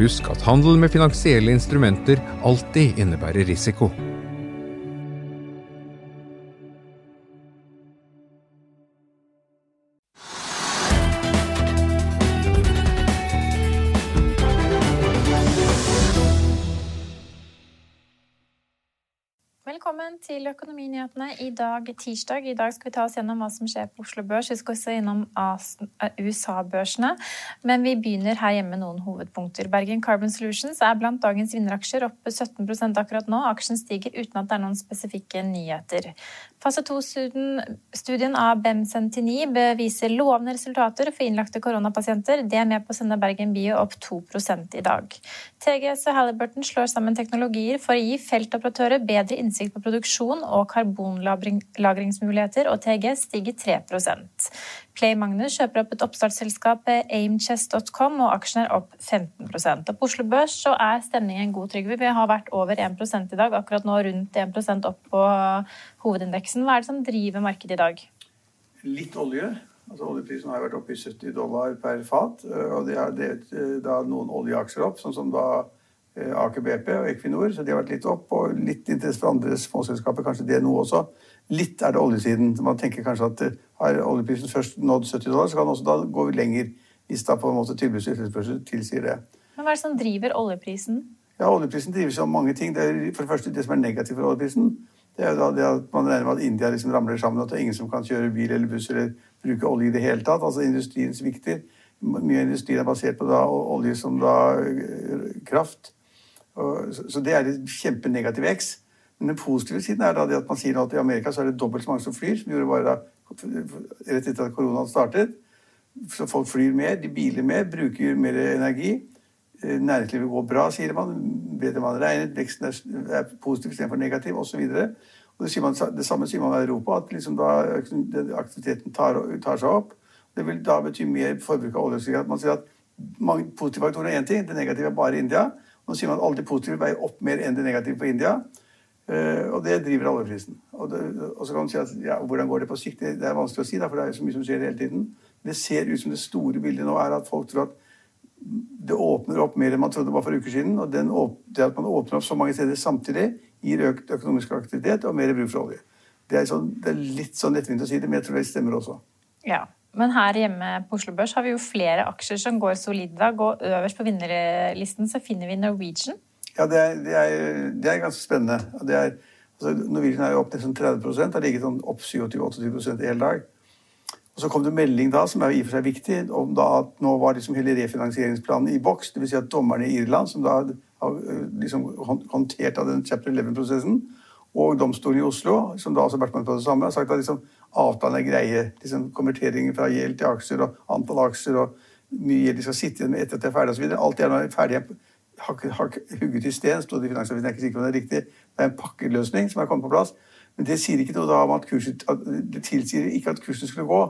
Husk at handel med finansielle instrumenter alltid innebærer risiko. Til Økonominyhetene i dag tirsdag. I dag skal vi ta oss gjennom hva som skjer på Oslo Børs. Vi skal også innom USA-børsene. Men vi begynner her hjemme med noen hovedpunkter. Bergen Carbon Solutions er blant dagens vinneraksjer, oppe 17% akkurat nå. Aksjen stiger uten at det er noen spesifikke nyheter. Fase 2-studien av Bemsentinib beviser lovende resultater for innlagte koronapasienter. Det er med på å sende Bergen Bio opp 2 i dag. TGS og Halliburton slår sammen teknologier for å gi feltoperatører bedre innsikt på produksjon og karbonlagringsmuligheter, og TG stiger 3 Play Magnus kjøper opp et oppstartsselskap, aimchess.com, og aksjen er opp 15 og På Oslo Børs så er stemningen god, Trygve. Vi har vært over 1 i dag, akkurat nå rundt 1% opp på hovedindeksen. Hva er det som driver markedet i dag? Litt olje. Altså Oljeprisen har vært oppe i 70 dollar per fat. Og det er, det er da noen oljeaksjer opp, sånn som da Aker BP og Equinor. Så de har vært litt opp. Og litt interesse for andre småselskaper, kanskje det nå også. Litt er det oljesiden. Man tenker kanskje at eh, har oljeprisen først nådd 70 dollar, så kan den også da gå lenger. Hvis da på en måte tilbuds- og etterspørsel tilsier det. Men hva er det som driver oljeprisen? Ja, Oljeprisen drives av mange ting. Det er for det første det som er negativt for oljeprisen. Det er jo da det at man regner med at India liksom ramler sammen, at det er ingen som kan kjøre bil eller buss eller bruke olje i det hele tatt. Altså industrien svikter. Mye av industrien er basert på da olje som da eh, kraft. Og, så det er en kjempenegativ X. Men den positive siden er da det at man sier at i Amerika så er det dobbelt så mange som flyr, som gjorde bare da, rett etter at koronaen startet. Så folk flyr mer, de biler mer, bruker mer energi. Eh, næringslivet går bra, sier man. Bedre man regnet, veksten er positiv istedenfor negativ, osv. Det, man, det samme sier man i Europa, at liksom da aktiviteten tar, tar, seg opp. Det vil da bety mer forbruk av olje. Man sier at mange positive faktorer er én ting, det negative er bare India. Nå sier man at alle de positive veier opp mer enn det negative på India. Uh, og det driver oljeprisen. Og, og, så kan man si at ja, hvordan går det på sikt? Det, er vanskelig å si, da, for det er så mye som skjer hele tiden. Det ser ut som det store bildet nå er at folk tror at det åpner opp mer enn man trodde bare for uker siden. Og den, det at man åpner opp så mange steder samtidig, gir økt økonomisk aktivitet og mer bruk for olje. Det er, sånn, det er litt sånn lettvint å si det, men jeg tror det stemmer også. Ja, Men her hjemme på Oslo Børs har vi jo flere aksjer som går solid i dag. Og øverst på vinnerlisten så finner vi Norwegian. Ja, det er, det er, det er ganske spennende. Er, altså, Norwegian er jo opp nesten 30% har ligget sånn opp 27-28 i hele dag. Og Så kom det melding da, som er i og for seg viktig, om da at nå var liksom hele refinansieringsplanen i boks. Dvs. Si at dommerne i Irland, som da har liksom håndtert av den chapter 11-prosessen, og domstolen i Oslo, som da også har vært med på det samme, har sagt at liksom, avtalen er greie. Liksom, konverteringer fra gjeld til aksjer og antall aksjer og mye gjeld de skal sitte igjen med etter at det er ferdig osv. Alt er nå ferdig hugget i sten, sto det i Finansavisen. Jeg er ikke sikker på om det er riktig. Det er en pakkeløsning som er kommet på plass. Men det ikke kurset, det tilsier ikke at kursen skulle gå.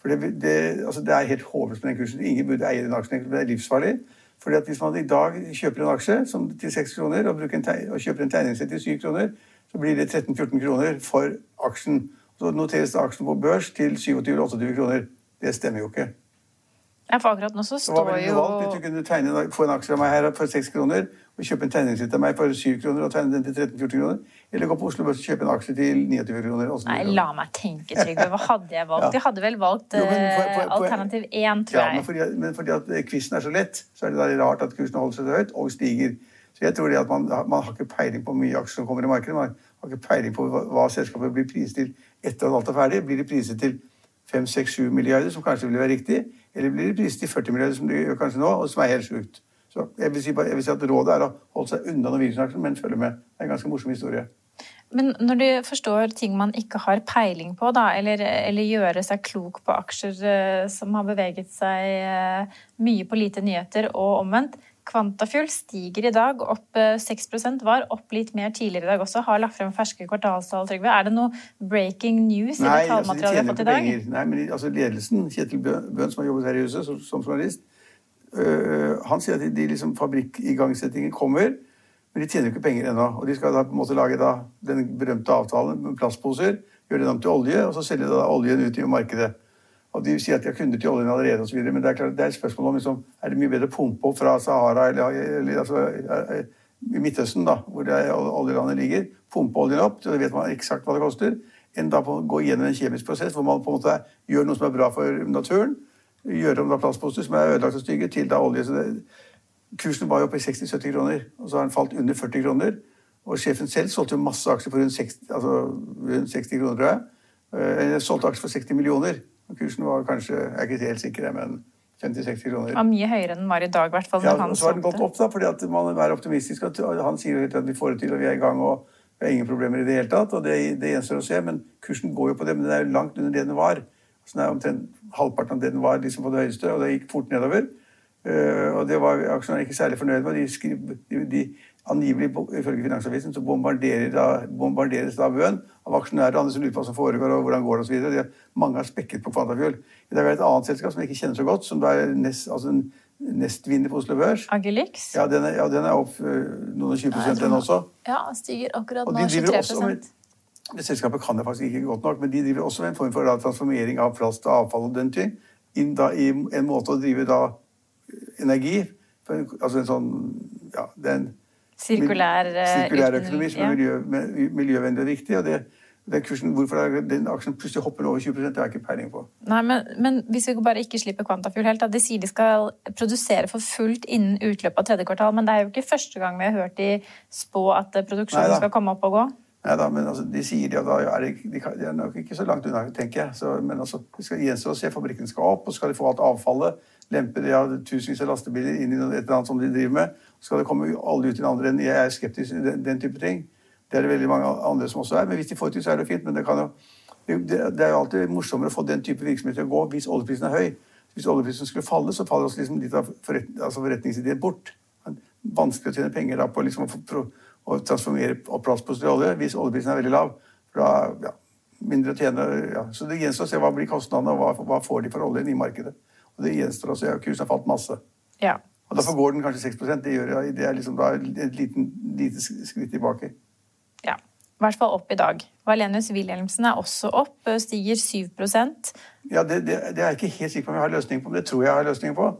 For det, det, altså det er helt håpløst med den kursen. Ingen burde eie den aksjen, men det er livsfarlig. Fordi at Hvis man i dag kjøper en aksje til 6 kroner og, en og kjøper en tegningssett til 7 kroner, så blir det 13-14 kroner for aksjen. Så noteres det aksjen på børs til 27-28 kroner. Det stemmer jo ikke. Ja, for akkurat nå så står jo valgt, Hvis du kunne tegne, få en aksje av meg her for 6 kroner, og kjøpe en tegningssett av meg for 7 kroner og tegne den til 13-14 kroner, eller gå på Oslo Børs og kjøpe en aksje til 29 kroner. Nei, la meg tenke, Trygve. Hva hadde jeg valgt? ja. Jeg hadde vel valgt jo, for, for, for, alternativ 1, tror ja, jeg. Men fordi, men fordi at quizen er så lett, så er det da rart at kursen holder seg så høyt og stiger. Så jeg tror det at man, man har ikke peiling på hvor mye aksjer som kommer i markedet. Man har ikke peiling på hva, hva selskapet blir priset til etter at alt er ferdig. Blir de priset til 5-6-7 milliarder, som kanskje ville være riktig? Eller blir de priset til 40 milliarder, som de gjør kanskje nå, og som er helt sjukt? Så jeg vil, si, jeg vil si at Rådet er å holde seg unna Norwegian-aksjen, men følge med. Det er en ganske morsom historie. Men når du forstår ting man ikke har peiling på, da, eller, eller gjøre seg klok på aksjer uh, som har beveget seg uh, mye på lite nyheter, og omvendt Kvantafuel stiger i dag, opp 6 eh, var opp litt mer tidligere i dag også. Har lagt frem ferske kvartalstall, Trygve. Er det noe breaking news Nei, i det tallmaterialet altså, vi har fått i dag? Penger. Nei, men altså ledelsen, Kjetil Bøhn, som har jobbet her i huset som, som journalist, øh, han sier at de, de liksom, fabrikkigangsettingen kommer, men de tjener ikke penger ennå. Og de skal da på en måte lage da, den berømte avtalen med plastposer, gjøre den om til olje, og så selge da oljen ut i markedet. Og De sier at de har kunder til oljen allerede osv. Men det er klart, det er et spørsmål om liksom, er det mye bedre å pumpe opp fra Sahara eller, eller altså, i Midtøsten, da, hvor oljelandet ligger, pumpe oljen opp, så vet man eksakt hva det koster, enn da på å gå gjennom en kjemisk prosess hvor man på en måte gjør noe som er bra for naturen, gjøre om da plastposter som er ødelagt og stygge, til da olje. Kursen var jo på 60-70 kroner, og så har den falt under 40 kroner. Og sjefen selv solgte jo masse aksjer for rundt 60, altså rundt 60 kroner, tror jeg. Eh, solgte aksjer for 60 millioner. Kursen var kanskje, jeg er ikke helt sikker, men 50-60 kroner. var mye høyere enn den var i dag, i hvert fall. Ja, så har den gått opp, da, fordi at man er optimistisk. Han sier jo at vi får det til, og vi er i gang, og vi har ingen problemer i det hele tatt. og Det, det gjenstår å se, men kursen går jo på det. Men den er jo langt under det den var. Så den er omtrent halvparten av det den var liksom på det høyeste, og det gikk fort nedover. Uh, og det var aksjonærene ikke særlig fornøyd med. De, skri, de, de angivelig, ifølge Finansavisen, så da, bombarderes da Bøen av aksjonærer og andre som lurer på hva som foregår og hvordan går det osv. Mange har spekket på Quantafuel. Det er et annet selskap som jeg ikke kjenner så godt, som er nest, altså en nestvinner på Oslo Børs. Agilix? Ja, den er, ja, den er opp uh, noen og 20 prosent, den også. Ja, stiger akkurat nå 23 det Selskapet kan jeg faktisk ikke godt nok, men de driver også med en form for da, transformering av plast og avfall og den ting. Inn da, I en måte å drive da energi Altså en sånn Ja, det er en Sirkulær, sirkulær økonomi som er miljø, miljøvennlig og riktig. og det, den kursen, Hvorfor den aksjen plutselig hopper over 20 det har jeg ikke peiling på. Nei, men, men, hvis vi bare ikke slipper Quantafuel helt, da, De sier de skal produsere for fullt innen utløpet av tredje kvartal, men det er jo ikke første gang vi har hørt de spå at produksjonen skal komme opp og gå? Nei da, men altså, de sier det, da er de, de, de, er nok ikke så langt unna, tenker jeg. Så, men altså, det skal gjenstå å se. Fabrikken skal opp, og så skal de få alt avfallet. Lempe ja, tusenvis av lastebiler inn i et eller annet som de driver med. Skal det komme alle ut i den andre enden? Jeg er skeptisk til den, den, type ting. Det er det veldig mange andre som også er. Men hvis de får til, så er det fint. Men det, jo, det, det er jo alltid morsommere å få den type virksomhet til å gå hvis oljeprisen er høy. Hvis oljeprisen skulle falle, så faller også liksom litt av forret, altså forretningsideen bort. Vanskelig å tjene penger da på liksom å, å transformere oppblåspost til olje hvis oljeprisen er veldig lav. For da, ja, mindre å tjene, ja. Så det gjenstår å se hva blir kostnadene, og hva, hva får de for oljen i markedet. Og det gjenstår også. se. Kursen har falt masse. Ja. Og Derfor går den kanskje 6% Det, gjør, det er liksom da et liten, lite skritt tilbake. Ja. I hvert fall opp i dag. Valenius Wilhelmsen er også opp, stiger 7% Ja, det, det, det, er jeg ikke helt sikker på om jeg har løsning på, men det tror jeg jeg har løsning på.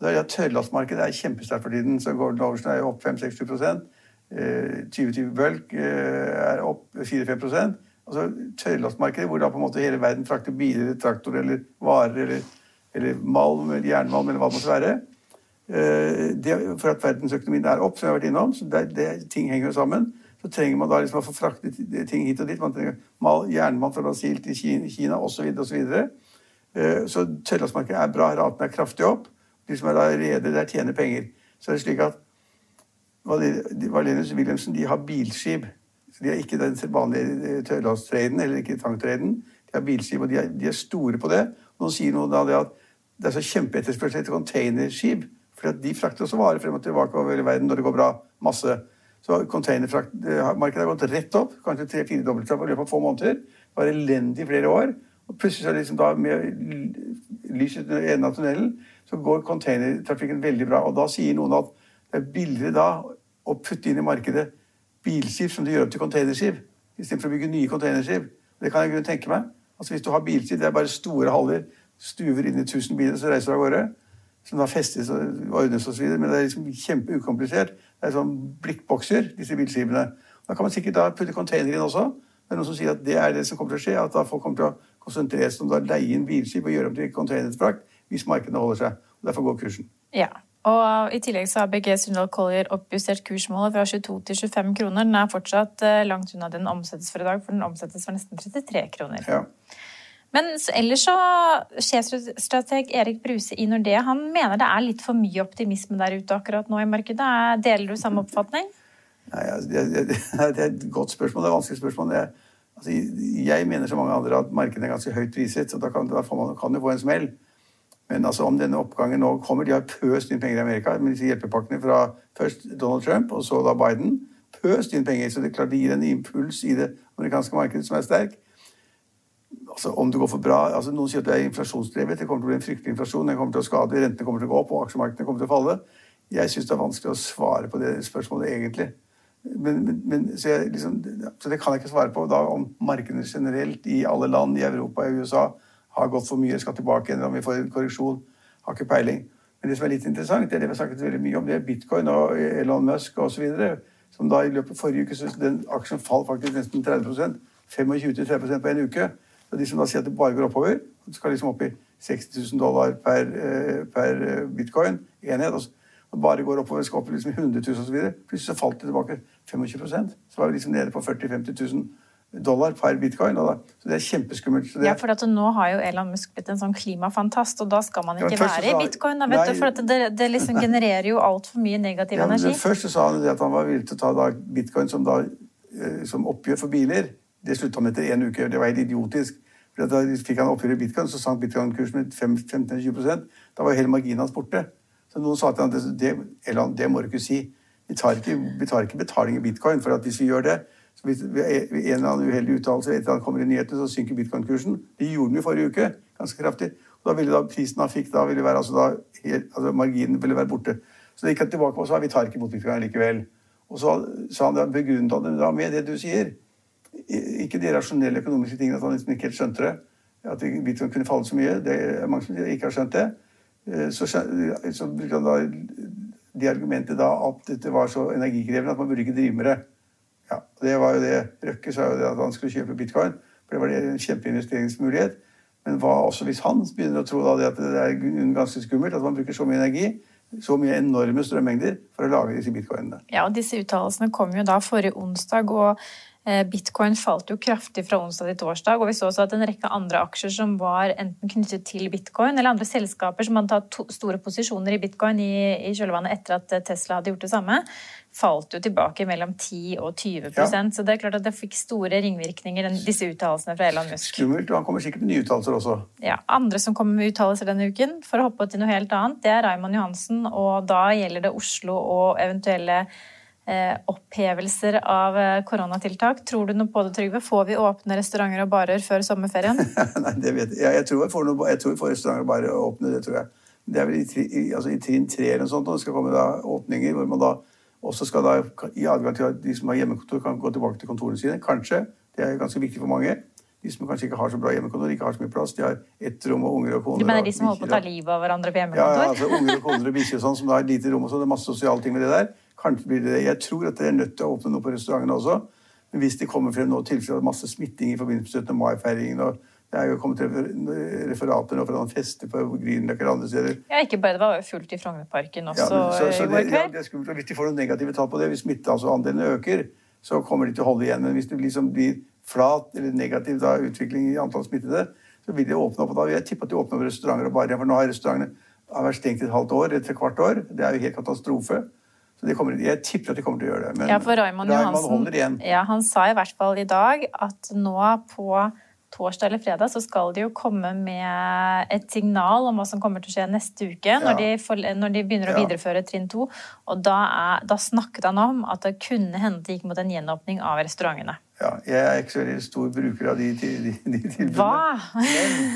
Det er Tørrlastmarkedet er kjempesterkt for tiden. så Gordon Oversen er opp 5-60 eh, 2020 Bulk eh, er opp 4-5 Altså Tørrlastmarkedet, hvor da på en måte hele verden frakter biler, traktorer eller varer eller, eller malm, eller jernmalm eller hva det måtte være Eh, det, for at verdensøkonomien er opp, som jeg har vært innom, så det, det, ting henger sammen. Så trenger man da liksom å få fraktet ting hit og dit. Man trenger mal, jernmalm fra Brasil til Kina, Kina osv. osv. Så. Eh, så sørlandsmarkedet er bra, raten er kraftig opp. De som er da rede, der tjener penger. Så er det slik at Valenius Wilhelmsen de har bilskip. Så De har ikke den vanlige tørrlasttraden eller ikke tanktraden. De har bilskip, og de er, de er, store på det. Noen sier noe da det at det er så kjempeetterspørsel etter containerskip for de frakter også varer frem og tilbake over hele verden når det går bra. Masse. Så containerfraktmarkedet har gått rett opp, kanskje tre-firedoblet seg i løpet av få måneder. Det var elendig i flere år. Og plutselig så liksom da med lyset i enden av tunnelen, så går containertrafikken veldig bra. Og da sier noen at det er billigere da å putte inn i markedet bilskip som de gjør opp til containerskip, istedenfor å bygge nye containerskip. Det kan jeg grunn tenke meg. Altså Hvis du har bilskip, det er bare store haller, stuver inn i 1000 biler, så reiser du av gårde. Som da festes og ordnes osv. Men det er liksom kjempeukomplisert. Det er sånn blikkbokser, disse bilskipene. Da kan man sikkert da putte container inn også. Det er noen som sier at det er det som kommer til å skje. At da folk kommer til å konsentrere seg om å leie inn bilskip og gjøre om til containerfrakt hvis markedene holder seg. Og Derfor går kursen. Ja, og I tillegg så har BG Sundal Collier oppjustert kursmålet fra 22 til 25 kroner. Den er fortsatt eh, langt unna den omsettes for i dag, for den omsettes for nesten 33 kroner. Ja. Men ellers så Sjefsstrateg Erik Bruse i Nordea han mener det er litt for mye optimisme der ute akkurat nå i markedet. Deler du samme oppfatning? Nei, altså, det, det, det, er et godt spørsmål. Det er et vanskelig spørsmål. Det, altså, jeg mener som mange andre at markedet er ganske høyt priset, så da kan, da man, kan du få en smell. Men altså, om denne oppgangen nå kommer De har pøst inn penger i Amerika med disse hjelpepakkene fra først Donald Trump og så da Biden. Pøst inn penger, så det klart det gir en impuls i det amerikanske markedet som er sterk. Altså, om det går for bra, altså Noen sier at det er inflasjonsdrevet. Det kommer til å bli en fryktelig inflasjon. Den kommer til å skade, Rentene kommer til å gå opp, og aksjemarkedene kommer til å falle. Jeg syns det er vanskelig å svare på det spørsmålet, egentlig. Men, men, men så, jeg, liksom, så, det kan jeg ikke svare på. Da, om markedene generelt i alle land, i Europa og USA, har gått for mye, skal tilbake eller om vi får en korreksjon, har ikke peiling. Men det som er litt interessant, det er det vi har snakket veldig mye om, det er bitcoin og Elon Musk osv. Som da i løpet av forrige uke den aksjen falt faktisk nesten 30% 25-30% på en uke. Så de som da sier at det bare går oppover, skal liksom opp i 60 000 dollar per, eh, per eh, bitcoin enhet. Altså, og bare går oppover, skal opp i liksom 100 000 osv. Plutselig så falt det tilbake 25% Så var vi liksom nede på 40 000-50 000 dollar per bitcoin. Da. Så det er kjempeskummelt. Det... Ja, for at nå har jo Elon Musk blitt en sånn klimafantast, og da skal man ikke ja, være i bitcoin. Da, vet nei, du, for det, det liksom genererer jo altfor mye negativ ja, energi. Først så sa han at han var villig til å ta da, bitcoin som, da, som oppgjør for biler. Det slutta han etter én uke. Det var helt idiotisk. For Da fikk han oppgjør i bitcoin, så sank bitcoin-kursen med 15-20% Da var hele marginen hans borte. Så noen sa til han det, eller det må du ikke si. Vi tar ikke, vi tar ikke betaling i bitcoin. For at hvis vi gjør det så hvis en eller annen uheldig uttalelse etter at kommer i nyhetene, så synker bitcoin-kursen. Det gjorde den i forrige uke, ganske kraftig. Og da ville da prisen han fikk, da ville være, altså da, altså marginen ville være borte. Så det gikk han tilbake på og sa vi tar ikke imot bitcoin likevel. Og så sa han da, begrunnet han det da med det du sier ikke de rasjonelle økonomiske tingene, at han liksom ikke helt skjønte det. At bitcoin kunne falle så mye. Det er mange som ikke har skjønt det. Eh, så, så brukte han da det argumentet da at dette var så energikrevende at man burde ikke drive med det. Ja, Det var jo det Røkke sa jo det at han skulle kjøpe bitcoin. For det var en kjempeinvesteringsmulighet. Men hva også hvis han begynner å tro det at det er ganske skummelt at man bruker så mye energi, så mye enorme strømmengder for å lage disse bitcoinene. Ja, og disse uttalelsene kom jo da forrige onsdag. og Eh, bitcoin falt jo kraftig fra onsdag til torsdag, og vi så også at en rekke andre aksjer som var enten knyttet til bitcoin, eller andre selskaper som hadde tatt store posisjoner i bitcoin i, i kjølvannet etter at Tesla hadde gjort det samme, falt jo tilbake mellom 10 og 20 ja. Så det er klart at det fikk store ringvirkninger, disse uttalelsene fra Elon Musk. Skummelt, og han kommer sikkert med nye uttalelser også. Ja, Andre som kommer med uttalelser denne uken, for å hoppe til noe helt annet, det er Raymond Johansen, og da gjelder det Oslo og eventuelle Eh, opphevelser av eh, koronatiltak. Tror du noe på det, Trygve? Får vi åpne restauranter og barer før sommerferien? Nei, det vet jeg. Ja, jeg, tror jeg, noe, jeg tror vi får restauranter og barer åpne, det tror jeg. Det er vel i, i, altså i trinn tre eller noe sånt, og det skal komme da åpninger hvor man da også skal da gi adgang til at de som har hjemmekontor, kan gå tilbake til kontorene sine. Kanskje. Det er ganske viktig for mange. De som kanskje ikke har så bra hjemmekontor, ikke har så mye plass. De har ett rom og unger og koner. Du mener de som holder på å ta livet av hverandre på hjemmekontor? Ja, ja altså unger og koner og bikkjer og sånn, som da har lite rom og sånn. Det er masse sosiale ting med det der. Kanskje blir det det. Jeg tror at dere er nødt til å åpne noe på restaurantene også. Men hvis det kommer frem nå tilfeller av masse smitting i forbindelse med 17. mai-feiringen og det er jo kommet referater nå fra noen fester på Grünerløkka eller andre steder. Ja, ikke bare det var fullt i Frognerparken også ja, så, så i går kveld. Ja, det er skummelt. Hvis de får noen negative tall på det, hvis smitteandelen altså, øker, så kommer de til å holde igjen. Men hvis det liksom blir flat eller negativ da, utvikling i antall smittede, så vil de åpne opp. og da vil Jeg tippe at de åpner opp restauranter og barer. For nå har restaurantene vært stengt et halvt år, et kvart år. Det er jo helt katastrofe. Så kommer, jeg tipper at de kommer til å gjøre det. Men ja, for Raymond Johansen ja, han sa i hvert fall i dag at nå på torsdag eller fredag så skal de jo komme med et signal om hva som kommer til å skje neste uke, når, de, når de begynner å videreføre trinn to. Og da, er, da, snakket han om at det kunne hende det gikk mot en gjenåpning av restaurantene. Ja, jeg er ikke så veldig stor bruker av de, de, de tilbudene. Hva?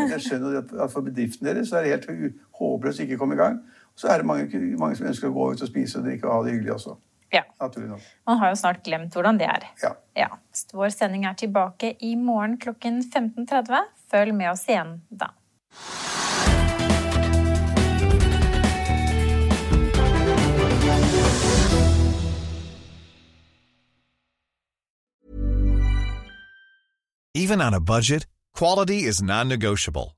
Men jeg skjønner at, for bedriften deres så er det helt håpløst å ikke komme i gang. Så er det mange, mange, som ønsker å gå ut og spise og drikke og ha det hyggelig også. Ja. Naturlig nok. Man har jo snart glemt hvordan det er. Ja. ja. Vår sending er tilbake i morgen klokken 15.30. Følg med oss igjen da. Even on a budget, quality is non-negotiable.